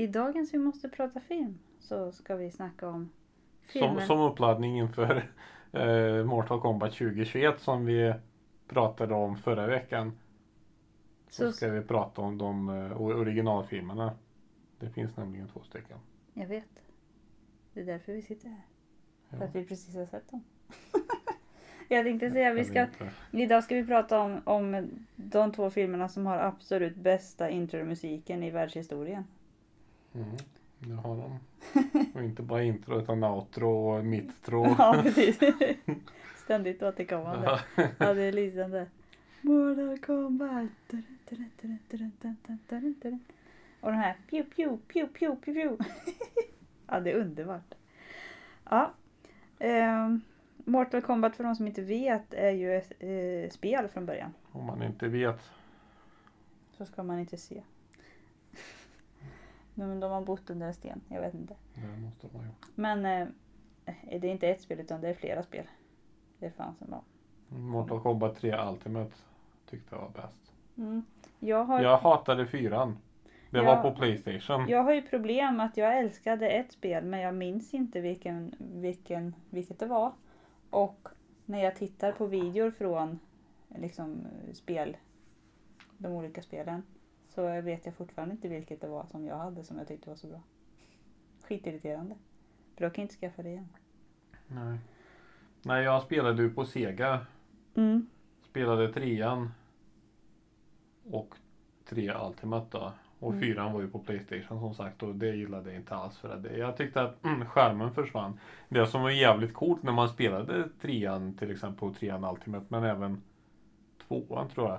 I dagens Vi måste prata film så ska vi snacka om Som, filmer. som uppladdning inför eh, Mortal Kombat 2021 som vi pratade om förra veckan. Så, Så- ska vi prata om de eh, originalfilmerna. Det finns nämligen två stycken. Jag vet. Det är därför vi sitter här. För Ja. att vi precis har sett dem. jag tänkte säga vi Jag ska. Idag ska vi prata om, om de två filmerna som har absolut bästa intromusiken i världshistorien. Mm, det har de. Och inte bara intro utan outro och mittro. ja, precis. Ständigt återkommande. Ja. Ja, det är lysande. Mortal Kombat. Och den här pew pew pew pew pew pew. ja, det är underbart. Ja. ehm, Mortal Kombat för de som inte vet är ju ett eh, spel från början. Om man inte vet. Så ska man inte se. Men de har bott under en sten. Jag vet inte. Det måste man ju. Men eh, det är inte ett spel utan det är flera spel. Det fanns en bra. Mortal Kombat 3 Ultimate tyckte jag var bäst. Mm. Jag, har, Jag hatade fyran. Det Ja. var på Playstation. jag har ju problem att jag älskade ett spel men jag minns inte vilken, vilken, vilket det var. Och när jag tittar på videor från liksom, spel, de olika spelen. Så vet jag fortfarande inte vilket det var som jag hade som jag tyckte var så bra. Skitirriterande. För då kan jag inte skaffa det igen. Nej. Nej, jag spelade ju på Sega. Mm. Spelade trean. Och tre Ultimate då. Och Mm. fyran var ju på Playstation som sagt och det gillade jag inte alls för att det. Jag tyckte att mm, skärmen försvann. Det som var jävligt coolt när man spelade trean till exempel och trean Ultimate men även tvåan tror jag.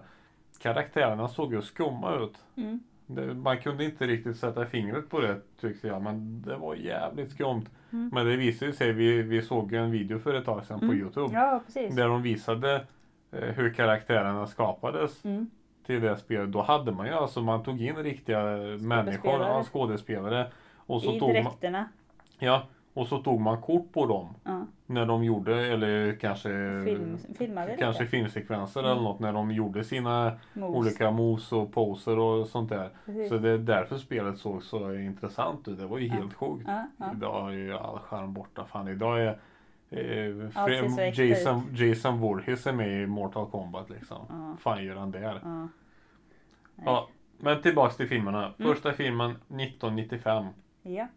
Karaktärerna såg ju skumma ut. Mm. Det, man kunde inte riktigt sätta fingret på det tyckte jag men det var jävligt skumt. Mm. Men det visade sig, vi, vi såg ju en video för ett tag sedan på Mm. Youtube. Ja. Där de visade eh, hur karaktärerna skapades Mm. till det spelet. Då hade man ju alltså, man tog in riktiga människor, ja, skådespelare. Och så I tog man, dräkterna. ja, och så tog man kort på dem. Ja. När de gjorde, eller kanske Film, Kanske filmsekvenser Mm. eller något när de gjorde sina Moves. olika moves och poser och sånt där. Precis. Så det är därför spelet såg så intressant ut. Det var ju Ja. helt sjukt. Ja. Idag är ju all charm borta. Fan idag är eh, Jason, Jason Voorhees är med i Mortal Kombat liksom. Ja. fan gör han där? Ja, men tillbaks till filmerna. Mm. Första filmen 1995. Ja.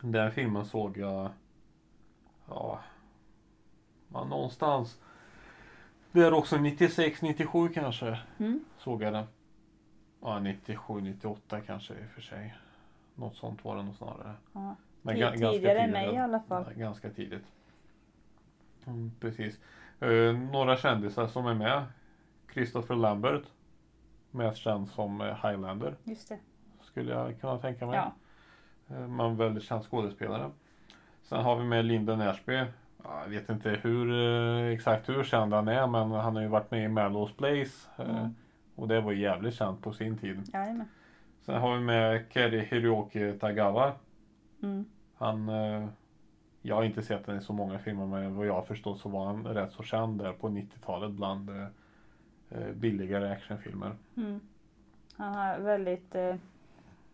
Den filmen såg jag Ja, någonstans Det är också 96, 97 kanske Mm. såg jag den. Ja, 97, 98 kanske i och för sig. Något sånt var det nog snarare. Ja. Men Ti- ga- ganska tidigare än mig i alla fall. Ja, ganska tidigt. Mm, precis. Eh, några kändisar som är med. Christopher Lambert. Mest känd som eh, Highlander. Just det. Skulle jag kunna tänka mig. Ja. Eh, Man väldigt känd skådespelare. Sen har vi med Lyndon Ashby. Ja, Jag vet inte hur eh, exakt hur känd han är men han har ju varit med i Mellows Place. eh, Mm. Och det var jävligt känt på sin tid. Jajamän. Sen har vi med Keri Hiroki Tagawa. Mm. Han, jag har inte sett den i så många filmer men vad jag har förstått så var han rätt så känd där på 90-talet bland billigare actionfilmer. Mm. Han har väldigt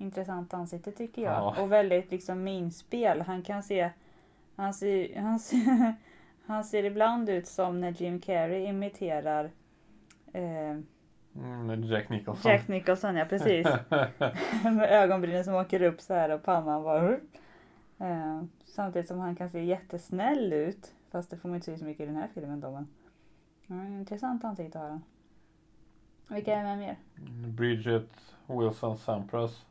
intressant ansikte tycker jag. Ja. Och väldigt liksom minspel. Han kan se han ser, han, ser, han ser ibland ut som när Jim Carrey imiterar eh, Mm, Jack Nicholson. Jack Nicholson, ja precis. Med ögonbrynen som åker upp så här och pannan bara... Eh, samtidigt som han kan se jättesnäll ut. Fast det får man inte se så mycket i den här filmen då. Men, ja, intressant ansikte har han. Vilka är med mer? Bridget Wilson Sampras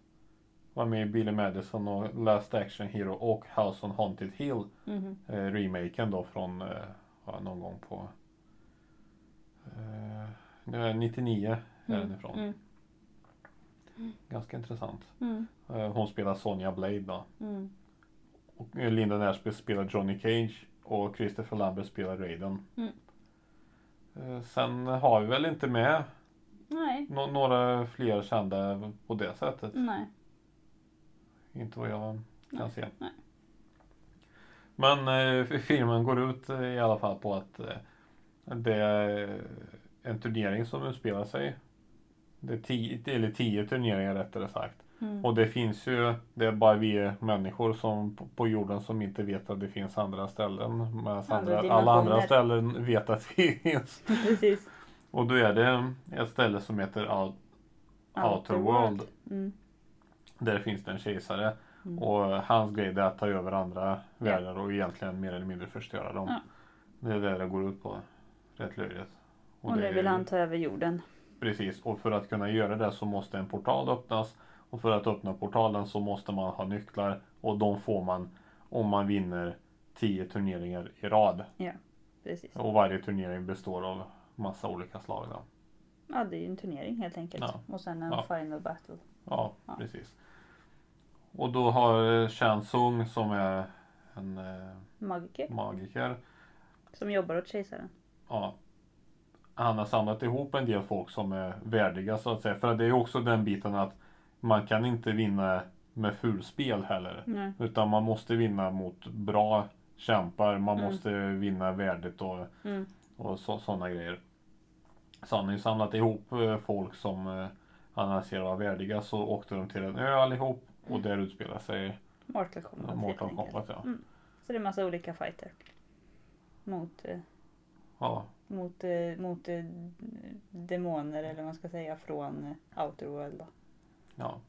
var med i Billy Madison och Last Action Hero och House on Haunted Hill. Mhm. Eh, remaken då från eh, någon gång på eh, nu är 99 är den ifrån. Mm. Ganska intressant. Mm. Eh, hon spelar Sonja Blade då. Mm. Och eh, Linda Nashby spelar Johnny Cage och Christopher Lambert spelar Raiden. Mm. Eh, sen har vi väl inte med Nej. nå- några fler kända på det sättet. Nej. Inte vad jag kan Nej, se. nej. Men eh, filmen går ut eh, i alla fall på att eh, det är en turnering som utspelar sig. Det är tio, eller tio turneringar rättare sagt. Mm. Och det finns ju, det är bara vi människor som på- på jorden som inte vet att det finns andra ställen. Medan Andra andra, alla andra ställen vet att vi finns. Precis. Och då är det ett ställe som heter Out, Outerworld. Mm. Där finns det en kejsare. Mm. Och hans grej är att ta över andra världar och egentligen mer eller mindre förstöra dem. Ja. Det är det det går ut på. Rätt löjligt. Och det nu är- vill han ta över jorden. Precis, och för att kunna göra det så måste en portal öppnas. Och för att öppna portalen så måste man ha nycklar. Och de får man om man vinner 10 turneringar i rad. Precis. Och varje turnering består av massa olika slag. Då. Ja, det är ju en turnering helt enkelt. Ja. Och sen en Ja. final battle. Ja, Ja. precis. Och då har Chan Sung som är en eh, Magiker. magiker. Som jobbar åt kejsaren. Ja, han har samlat ihop en del folk som är värdiga så att säga. För det är ju också den biten att man kan inte vinna med fulspel heller. Nej. Utan man måste vinna mot bra kämpar. Man Mm. måste vinna värdigt och, Mm. och så, sådana grejer. Så han har ju samlat ihop eh, folk som eh, han anser vara värdiga. Så åkte de till en ö allihop. Och där utspelar sig Mortal Kombat Mortal. Kombat. Ja. Mm. Så det är massa olika fighter. Mot, eh, Ja, mot, eh, mot eh, demoner eller vad man ska säga från eh, Outerworld. Då. ja.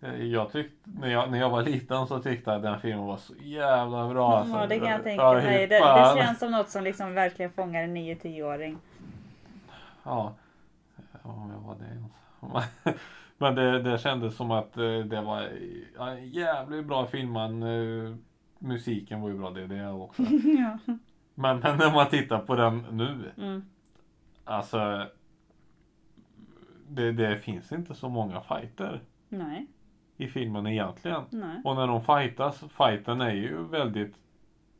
Eh, Jag tyckte, när jag, när jag var liten så tyckte jag att den filmen var så jävla bra. alltså. ja, det kan jag tänka mig. Det, det känns som något som liksom verkligen fångar en 9-10-åring. Ja, ja jag var det ens. Men det, det kändes som att eh, det var ja, jävligt bra film. Man, eh, musiken var ju bra, det det också. ja. Men, men när man tittar på den nu, Mm. alltså. Det, det finns inte så många fighter Nej, i filmen egentligen. nej. Och när de fightas, fighten är ju väldigt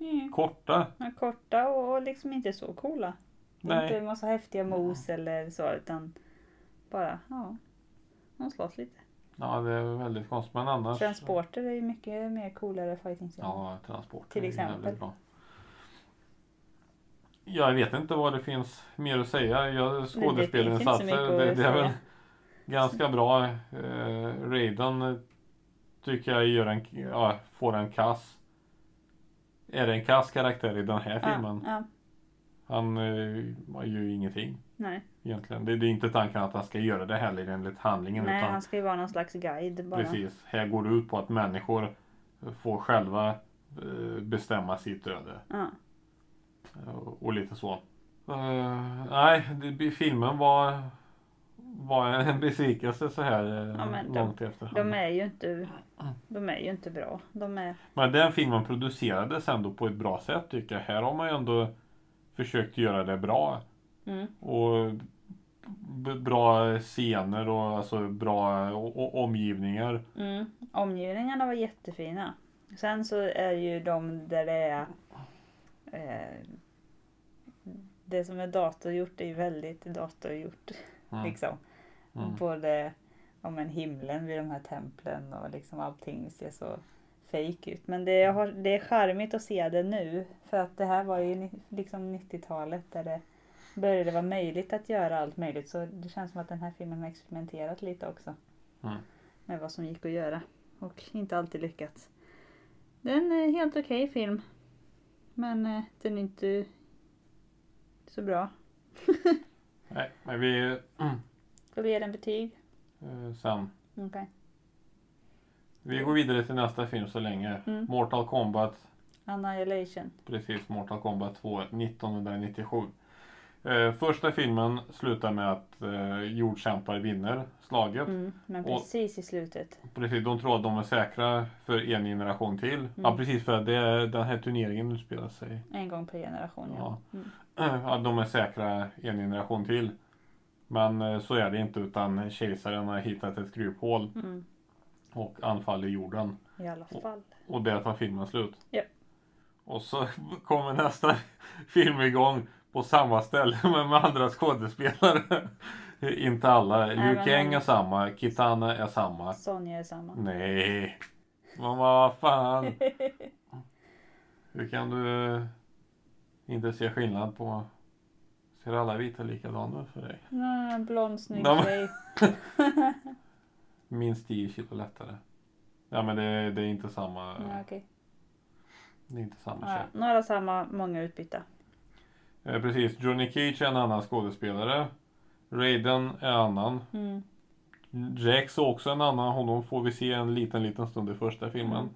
Mm. korta. Men korta och liksom inte så coola. Nej. inte en massa häftiga mos eller så utan bara, ja. De slåss lite. Ja, det är väldigt konstigt. Men annars. Transporter är ju mycket mer coolare fighting scen. Ja, transport. Till är exempel. jävligt bra. Jag vet inte vad det finns mer att säga. Jag skådespelarinsatser. att Det, det är väl ganska bra. Eh, Raiden eh, tycker jag gör en, ja, får en kass. Är det en kass karaktär i den här filmen? Ja, ja, Han eh, gör ju ingenting nej. egentligen. Det, det är inte tanken att han ska göra det heller enligt handlingen. nej, utan han ska ju vara någon slags guide bara. Precis. Här går det ut på att människor får själva eh, bestämma sitt öde. Ja. Och, och lite så. Eh, nej, det, filmen var, var en besvikelse så här eh, Ja, men de- långt efter. De är ju inte, de är ju inte bra. De är, Men den filmen producerades ändå på ett bra sätt tycker jag. Här har man ju ändå försökt göra det bra. Mm, Och bra scener och alltså bra omgivningar. mm. Omgivningarna var jättefina. Sen så är ju de där det är eh, det som är datorgjort är ju väldigt datorgjort. Mm. Liksom. Mm. Både om en himlen vid de här templen och liksom allting ser så fake ut. Men det, har, det är charmigt att se det nu. För att det här var ju liksom 90-talet där det började vara möjligt att göra allt möjligt. Så det känns som att den här filmen har experimenterat lite också. Mm. Med vad som gick att göra. Och inte alltid lyckats. Det är en eh, helt okej film. Men eh, den är inte så bra. Nej, men vi... Ska vi ge den betyg? eh, sen. Okej. Vi går vidare till nästa film så länge. Mm. Mortal Kombat. Annihilation. Precis, Mortal Kombat 2 1997. Eh, första filmen slutar med att eh, jordkämpar vinner slaget. Mm, men Och- precis i slutet. Precis, de tror att de är säkra för en generation till. Ja precis, för att det, den här turneringen utspelar sig. En gång per generation ja. Ja. Mm. Att de är säkra en generation till. Men eh, så är det inte utan kejsaren har hittat ett kryphål Mm. och anfaller jorden. I alla fall. Och där tar filmen slut. Ja. Och så kommer nästa film igång på samma ställe men med andra skådespelare. Inte alla. Nej, Liu Kang är samma, Kitana är samma. Sonja är samma. Nej. Men vad fan. Hur kan du eh, inte se skillnad på... Ser alla vita likadana ut för dig? Mm, blond snygg De- tjej. Minst 10 kilo lättare. Ja men det, det är inte samma. Ja, okej. Det är inte samma Ja, tjej. Några samma, många utbytta. Eh, precis. Johnny Cage är en annan skådespelare. Raiden är annan. Mm. Jax är också en annan. Honom får vi se en liten, liten stund i första filmen.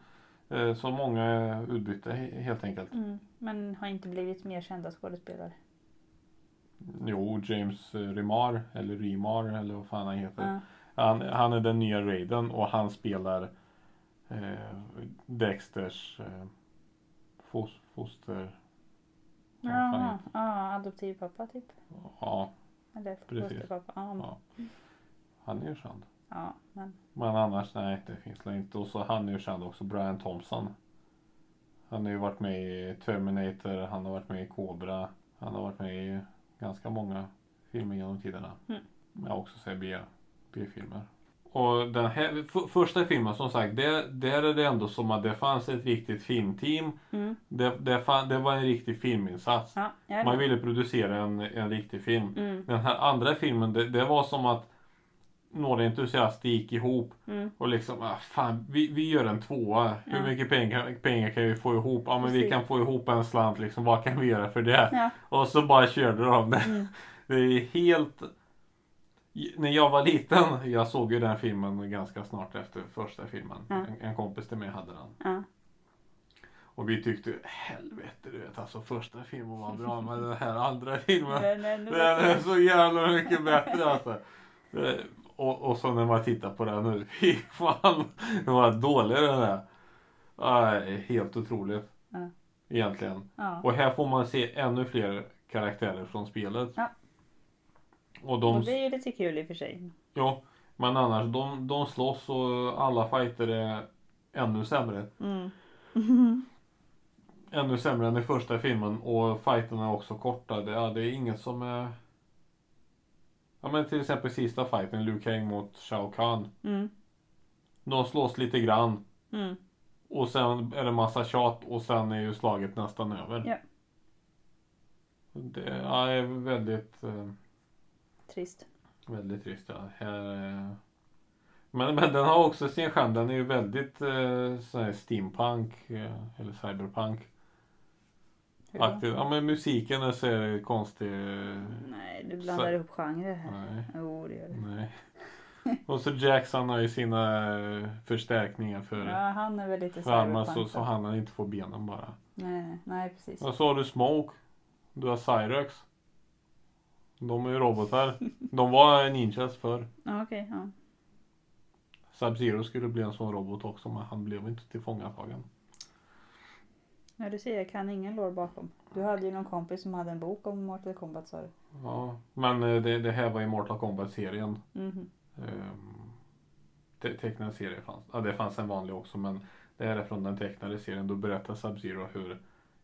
Eh, så många är utbytta he- helt enkelt. Mm. Men har inte blivit mer kända skådespelare. Jo, James eh, Remar, eller Remar, eller vad fan han heter. Ja. Han, han är den nya Raiden och han spelar eh, Dexters eh, fos, foster... heter- ja, adoptivpappa typ. Ja, Eller fosterpappa. Ja, Ja. han är ju känd. ja, men Men annars, nej, det finns det inte. Och så han är ju känd också, Brian Thompson. Han har ju varit med i Terminator, han har varit med i Cobra. Han har varit med i ganska många filmer genom tiderna. Mm. Men jag har också sett B-filmer. Och den här, f- första filmen som sagt, det, där är det ändå som att det fanns ett riktigt filmteam. mm. Det, det, fan, det var en riktig filminsats. ja, Man ville producera en, en riktig film. Mm, Den här andra filmen, det, det var som att några entusiaster gick ihop mm, och liksom, ah, fan, vi, vi gör en tvåa. Hur mycket pengar, pengar kan vi få ihop? Ja, men vi kan få ihop en slant liksom. Vad kan vi göra för det? ja, Och så bara körde de det. mm, Det är helt... När jag var liten, jag såg ju den filmen ganska snart efter första filmen. Ja. En, en kompis till mig hade den. ja. Och vi tyckte, helvete du vet alltså första filmen var bra men den här andra filmen Men, men, nu Den är så jävla mycket bättre alltså. Eh, Och, och så när man tittar på den nu, fy fan vad dålig den är. Helt otroligt. Ja. Egentligen. ja. Och här får man se ännu fler karaktärer från spelet. Ja. Och de, Och det är ju lite kul i och för sig. ja, men annars de, de slåss och alla fighter är ännu sämre. Mm. Ännu sämre än i första filmen och fighterna är också korta. Det, ja, det är inget som är... Ja men till exempel sista fighten, Liu Kang mot Shao Kahn. Mm. De slåss lite grann Mm. och sen är det massa tjat och sen är ju slaget nästan över. Ja. Det är väldigt, eh, Trist. väldigt trist. Ja. Här, eh, men, men den har också sin charm. Den är ju väldigt eh, sån här steampunk eh, eller cyberpunk. Hur då? Aktiv. Ja men musiken är så konstig. eh, Nej, du blandar Så- ihop genrer här. Nej. Jo, det gör du. Nej. Och så Jackson har ju sina eh, förstärkningar för, Ja, han är väl lite för armar så, cyberpunk så då. han inte får benen bara. Nej, nej precis. Och så har du Smoke. Du har Cyrex. De är ju robotar. De var ninjas förr. Ja, okej. ja. Sub-Zero skulle bli en sån robot också men han blev inte tillfångatagen. Ja, du ser, jag kan ingen lore bakom. Du hade ju någon kompis som hade en bok om Mortal Kombat sa du. Ja, men eh, det, det här var i Mortal Kombat-serien. Mhm. Um, te tecknad serie fanns. Ja, det fanns en vanlig också men det här är från den tecknade serien. Då berättar Sub-Zero hur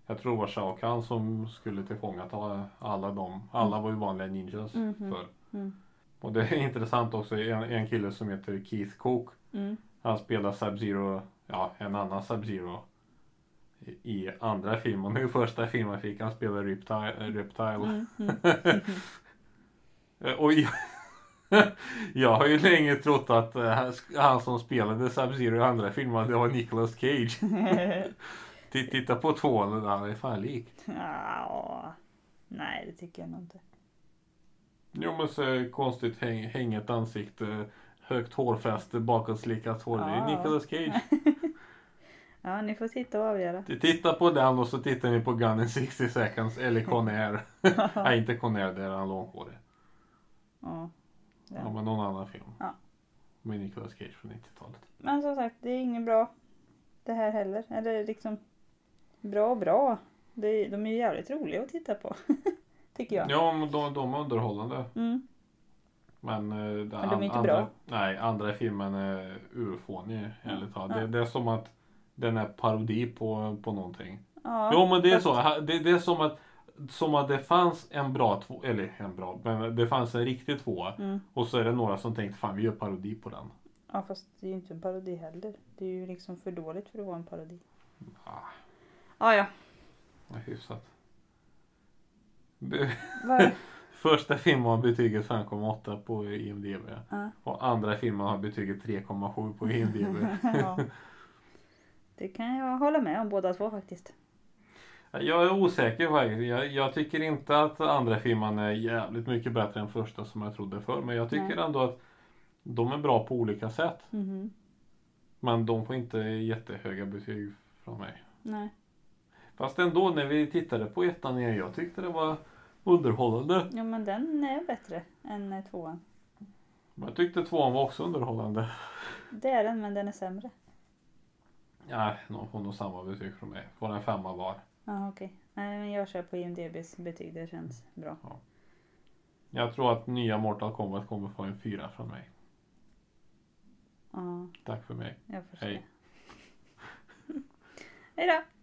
jag tror det var Shao Kahn som skulle tillfångata alla dem. Alla var ju vanliga ninjas Mhm. förr. Mm. Och det är intressant också, en, en kille som heter Keith Cook. Mm. Han spelar Sub-Zero, ja en annan Sub-Zero. I, I andra filmen, i första filmen fick han spela Reptile. Reptile. Mm. Mm. Och jag, jag har ju länge trott att eh, han- han som spelade Sub-Zero i andra filmen, det var Nicolas Cage. Titta på tvåan, han är fan lik. ja, nej, det tycker jag nog inte. Jo men så konstigt häng, hänget ansikte, högt hårfäste, bakåtslickat hår. Det är. Nicolas Cage. Ja, ni får titta och avgöra. Titta på den och så tittar ni på Gun in 60 seconds eller Conair. Nej inte Conair, där är han långhårig. Ja. Ja. Ja. men någon annan film. Ja. Med Nicolas Cage från 90-talet. Men som sagt, det är inget bra det här heller. Eller liksom bra och bra. Det, de är ju jävligt roliga att titta på. Tycker jag. Ja men de, de är underhållande. Mm. Men, eh, den de är inte andra, bra. Nej, andra filmen är urfånig ärligt talat. Ja. Det, det är som att den är parodi på, på någonting. Ja, jo men det är så. Det, det är som att, som att det fanns en bra två, eller en bra, men det fanns en riktig tvåa. Mm. Och så är det några som tänkte fan vi gör parodi på den. Ja fast det är ju inte en parodi heller. Det är ju liksom för dåligt för att vara en parodi. Ah, Ah, ja, vad hyfsat. Första filmen har betyget 5,8 på IMDB. Ja. Och andra filmen har betyget 3,7 på IMDB. ja. Det kan jag hålla med om båda två faktiskt. Jag är osäker faktiskt. Jag, jag tycker inte att andra filmen är jävligt mycket bättre än första som jag trodde förr. Men jag tycker Nej. ändå att de är bra på olika sätt. Mhm. Men de får inte jättehöga betyg från mig. Nej. Fast ändå när vi tittade på ettan igen, jag tyckte det var underhållande. Ja men den är bättre än eh, tvåan. Men jag tyckte tvåan var också underhållande. Det är den men den är sämre. Ja, de får nog samma betyg från mig. Får en femma var. Jaha okej. Nej men jag kör på IMDBs betyg. Det känns bra. Jag tror att nya Mortal Kombat kommer få en fyra från mig. Ja, Tack för mig. jag se. Hej. Hej då!